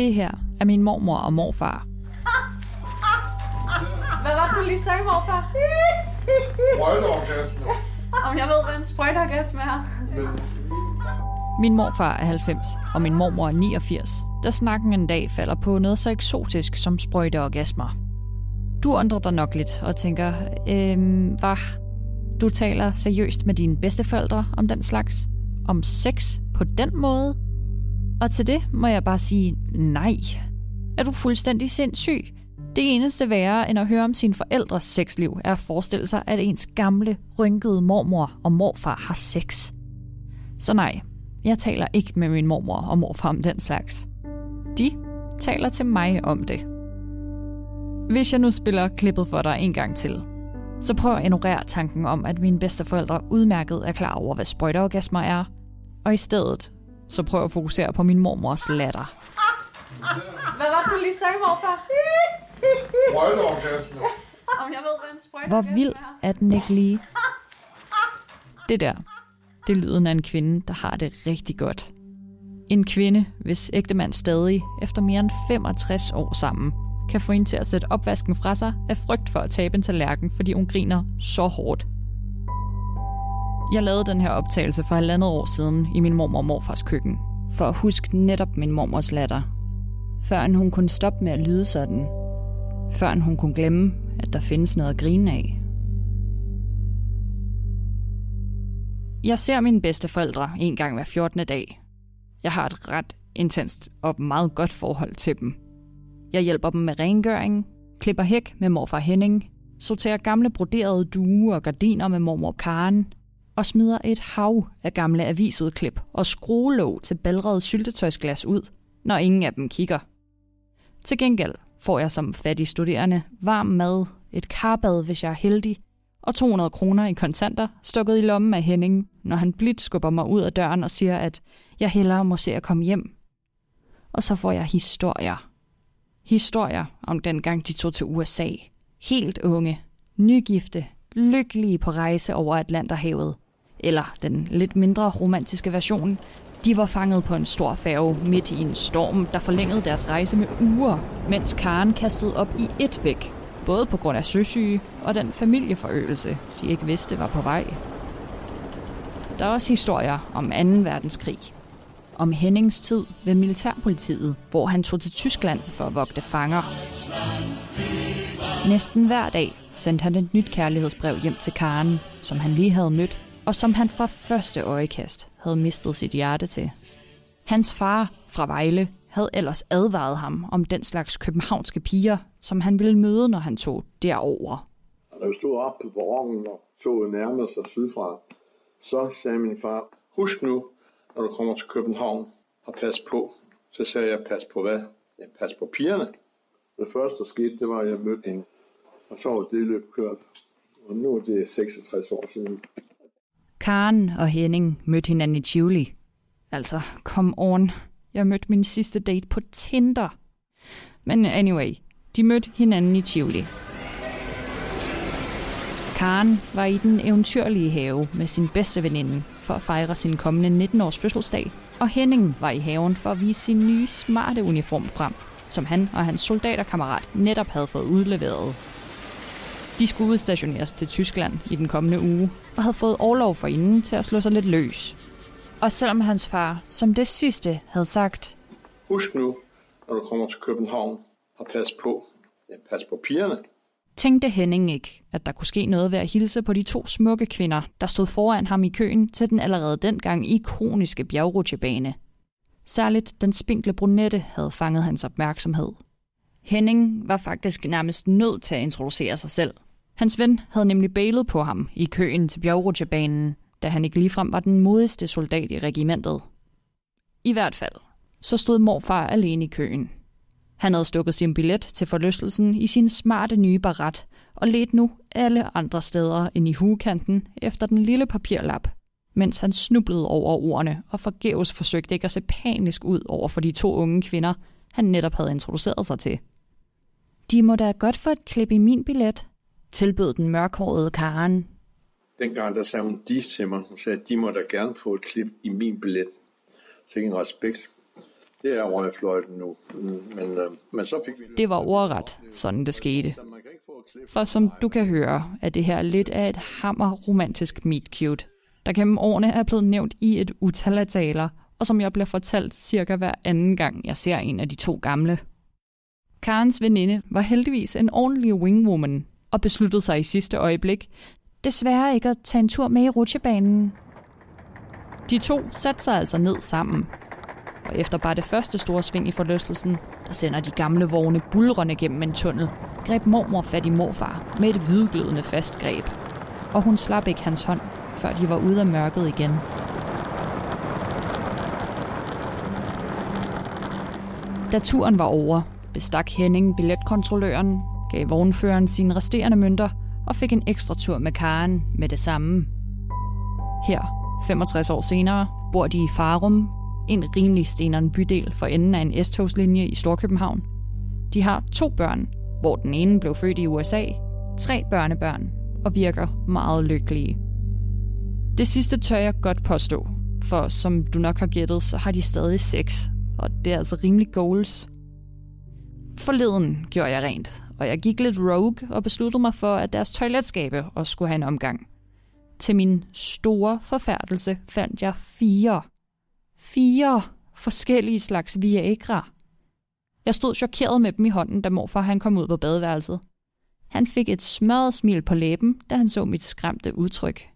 Det her er min mormor og morfar. Hvad var det, du lige sagde, morfar? Sprøjteorgasme. Om jeg ved, hvad en sprøjteorgasme er. Min morfar er 90, og min mormor er 89, da snakken en dag falder på noget så eksotisk som sprøjteorgasmer. Du undrer dig nok lidt og tænker, øhm, hvad? Du taler seriøst med dine bedsteforældre om den slags? Om sex på den måde? Og til det må jeg bare sige nej. Er du fuldstændig sindssyg? Det eneste værre end at høre om sine forældres sexliv er at forestille sig, at ens gamle, rynkede mormor og morfar har sex. Så nej, jeg taler ikke med min mormor og morfar om den slags. De taler til mig om det. Hvis jeg nu spiller klippet for dig en gang til, så prøv at ignorere tanken om, at mine bedsteforældre udmærket er klar over, hvad sprøjteorgasmer er, og i stedet så prøv at fokusere på min mormors latter. Hvad var det, du lige sagde, morfar? Sprøjteorgasme. Om jeg ved, hvad en Hvor sprøjteorgasme vild er. er den ikke lige? Det der, det er lyden af en kvinde, der har det rigtig godt. En kvinde, hvis ægtemand stadig, efter mere end 65 år sammen, kan få hende til at sætte opvasken fra sig af frygt for at tabe en tallerken, fordi hun griner så hårdt. Jeg lavede den her optagelse for halvandet år siden i min mormor og morfars køkken, for at huske netop min mormors latter. Før hun kunne stoppe med at lyde sådan. Før hun kunne glemme, at der findes noget at grine af. Jeg ser mine bedsteforældre en gang hver 14. dag. Jeg har et ret intenst og meget godt forhold til dem. Jeg hjælper dem med rengøring, klipper hæk med morfar Henning, sorterer gamle broderede duer og gardiner med mormor Karen, og smider et hav af gamle avisudklip og skruelåg til balrede syltetøjsglas ud, når ingen af dem kigger. Til gengæld får jeg som fattig studerende varm mad, et karbad, hvis jeg er heldig, og 200 kroner i kontanter stukket i lommen af Henning, når han blidt skubber mig ud af døren og siger, at jeg hellere må se at komme hjem. Og så får jeg historier. Historier om den gang de tog til USA. Helt unge, nygifte, lykkelige på rejse over Atlanterhavet. Eller den lidt mindre romantiske version. De var fanget på en stor færge midt i en storm, der forlængede deres rejse med uger, mens Karen kastede op i et væk. Både på grund af søsyge og den familieforøgelse, de ikke vidste var på vej. Der er også historier om 2. verdenskrig. Om Hennings tid ved militærpolitiet, hvor han tog til Tyskland for at vogte fanger. Næsten hver dag sendte han et nyt kærlighedsbrev hjem til Karen, som han lige havde mødt, og som han fra første øjekast havde mistet sit hjerte til. Hans far fra Vejle havde ellers advaret ham om den slags københavnske piger, som han ville møde, når han tog derover. Og da vi stod op på perronen og toget nærmede sig sydfra, så sagde min far, husk nu, når du kommer til København, og pas på. Så sagde jeg, pas på hvad? Ja, pas på pigerne. Det første, der skete, det var, at jeg mødte hende. Og så var det løb kørt. Og nu er det 66 år siden. Karen og Henning mødte hinanden i Tivoli. Altså, come on. Jeg mødte min sidste date på Tinder. Men anyway, de mødte hinanden i Tivoli. Karen var i den eventyrlige have med sin bedste veninde for at fejre sin kommende 19-års fødselsdag, og Henning var i haven for at vise sin nye smarte uniform frem, som han og hans soldaterkammerat netop havde fået udleveret. De skulle udstationeres til Tyskland i den kommende uge, og havde fået overlov for inden til at slå sig lidt løs. Og selvom hans far som det sidste havde sagt, Husk nu, når du kommer til København, og pas på. Ja, pas på pigerne. tænkte Henning ikke, at der kunne ske noget ved at hilse på de to smukke kvinder, der stod foran ham i køen til den allerede dengang ikoniske bjergrutschebane. Særligt den spinkle brunette havde fanget hans opmærksomhed. Henning var faktisk nærmest nødt til at introducere sig selv. Hans ven havde nemlig bailet på ham i køen til bjergrutschebanen, da han ikke ligefrem var den modigste soldat i regimentet. I hvert fald, så stod morfar alene i køen. Han havde stukket sin billet til forlystelsen i sin smarte nye barat og let nu alle andre steder end i hugekanten efter den lille papirlap, mens han snublede over ordene og forgæves forsøgte ikke at se panisk ud over for de to unge kvinder, han netop havde introduceret sig til. De må da godt få et klip i min billet, tilbød den mørkhårede Karen. Dengang der sagde hun de til mig. Hun sagde, de må da gerne få et klip i min billet. Så en respekt. Det er røgfløjten nu. Men, øh, men så fik vi... Det var ordret, sådan det skete. For som du kan høre, er det her lidt af et hammer romantisk meet cute, der gennem årene er blevet nævnt i et utal af taler, og som jeg bliver fortalt cirka hver anden gang, jeg ser en af de to gamle. Karens veninde var heldigvis en ordentlig wingwoman, og besluttede sig i sidste øjeblik, desværre ikke at tage en tur med i rutsjebanen. De to satte sig altså ned sammen, og efter bare det første store sving i forlystelsen, der sender de gamle vogne bulrende gennem en tunnel, greb mormor fat i morfar med et hvidglødende fast greb. Og hun slap ikke hans hånd, før de var ude af mørket igen. Da turen var over, bestak Henning billetkontrolløren, gav vognføreren sine resterende mønter og fik en ekstra tur med Karen med det samme. Her, 65 år senere, bor de i Farum, en rimelig steneren bydel for enden af en S-togslinje i Storkøbenhavn. De har to børn, hvor den ene blev født i USA, tre børnebørn og virker meget lykkelige. Det sidste tør jeg godt påstå, for som du nok har gættet, så har de stadig sex, og det er altså rimelig goals. Forleden gjorde jeg rent, og jeg gik lidt rogue og besluttede mig for, at deres toiletskabe også skulle have en omgang. Til min store forfærdelse fandt jeg fire. Fire forskellige slags Viagra. Jeg stod chokeret med dem i hånden, da morfar han kom ud på badeværelset. Han fik et smørret smil på læben, da han så mit skræmte udtryk.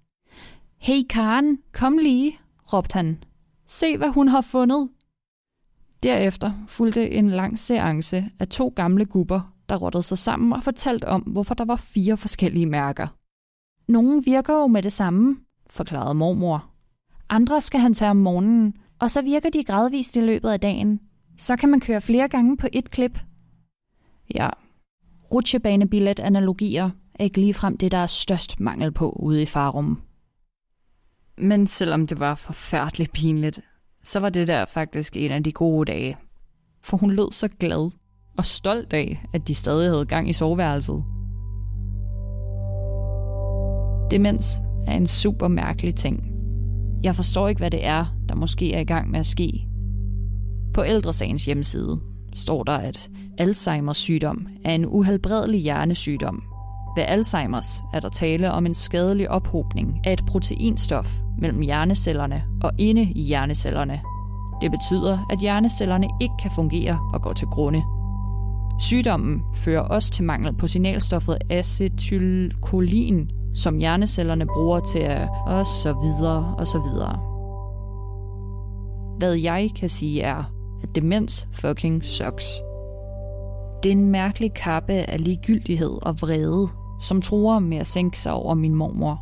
Hey Karen, kom lige, råbte han. Se, hvad hun har fundet. Derefter fulgte en lang seance af to gamle gubber, der rottede sig sammen og fortalte om, hvorfor der var fire forskellige mærker. Nogle virker jo med det samme, forklarede mormor. Andre skal han tage om morgenen, og så virker de gradvist i løbet af dagen. Så kan man køre flere gange på et klip. Ja, rutsjebanebillet-analogier er ikke ligefrem det, der er størst mangel på ude i Farum. Men selvom det var forfærdeligt pinligt, så var det der faktisk en af de gode dage. For hun lød så glad og stolt af, at de stadig havde gang i soveværelset. Demens er en super mærkelig ting. Jeg forstår ikke, hvad det er, der måske er i gang med at ske. På ældresagens hjemmeside står der, at Alzheimers sygdom er en uhelbredelig hjernesygdom. Ved Alzheimers er der tale om en skadelig ophobning af et proteinstof mellem hjernecellerne og inde i hjernecellerne. Det betyder, at hjernecellerne ikke kan fungere og går til grunde. Sygdommen fører også til mangel på signalstoffet acetylcholin, som hjernecellerne bruger til at og så videre og så videre. Hvad jeg kan sige er, at demens fucking sucks. Det er en mærkelig kappe af ligegyldighed og vrede, som truer med at sænke sig over min mormor.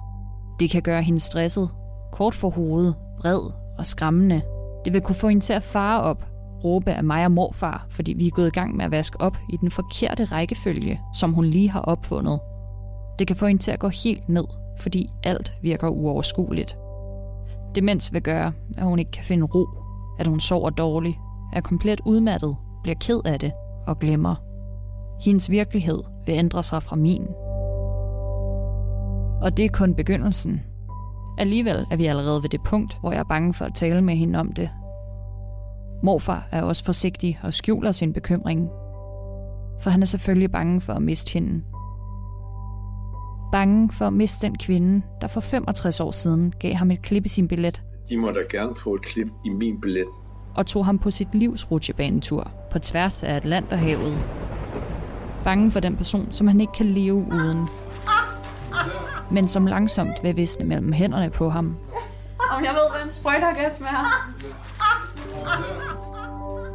Det kan gøre hende stresset, kort for hovedet, vred og skræmmende. Det vil kunne få hende til at fare op, råbe af mig og morfar, fordi vi er gået i gang med at vaske op i den forkerte rækkefølge, som hun lige har opfundet. Det kan få hende til at gå helt ned, fordi alt virker uoverskueligt. Demens vil gøre, at hun ikke kan finde ro, at hun sover dårligt, er komplet udmattet, bliver ked af det og glemmer. Hendes virkelighed vil ændre sig fra min. Og det er kun begyndelsen. Alligevel er vi allerede ved det punkt, hvor jeg er bange for at tale med hende om det. Morfar er også forsigtig og skjuler sin bekymring. For han er selvfølgelig bange for at miste hende. Bange for at miste den kvinde, der for 65 år siden gav ham et klip i sin billet De må da gerne få et klip i min billet. og tog ham på sit livs rutsjebanetur på tværs af Atlanterhavet. Bange for den person, som han ikke kan leve uden. Men som langsomt vil visne mellem hænderne på ham. Om jeg ved, hvad en sprøjtergasm er.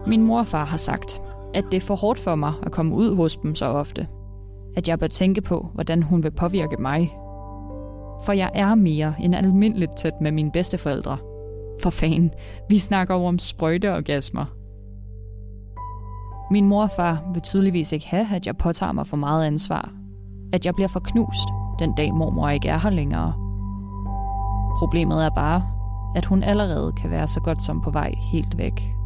Min mor og far har sagt, at det er for hårdt for mig at komme ud hos dem så ofte. At jeg bør tænke på, hvordan hun vil påvirke mig. For jeg er mere end almindeligt tæt med mine bedsteforældre. For fanden, vi snakker over om sprøjteorgasmer. Min mor og far vil tydeligvis ikke have, at jeg påtager mig for meget ansvar. At jeg bliver for knust, den dag mormor ikke er her længere. Problemet er bare, at hun allerede kan være så godt som på vej helt væk.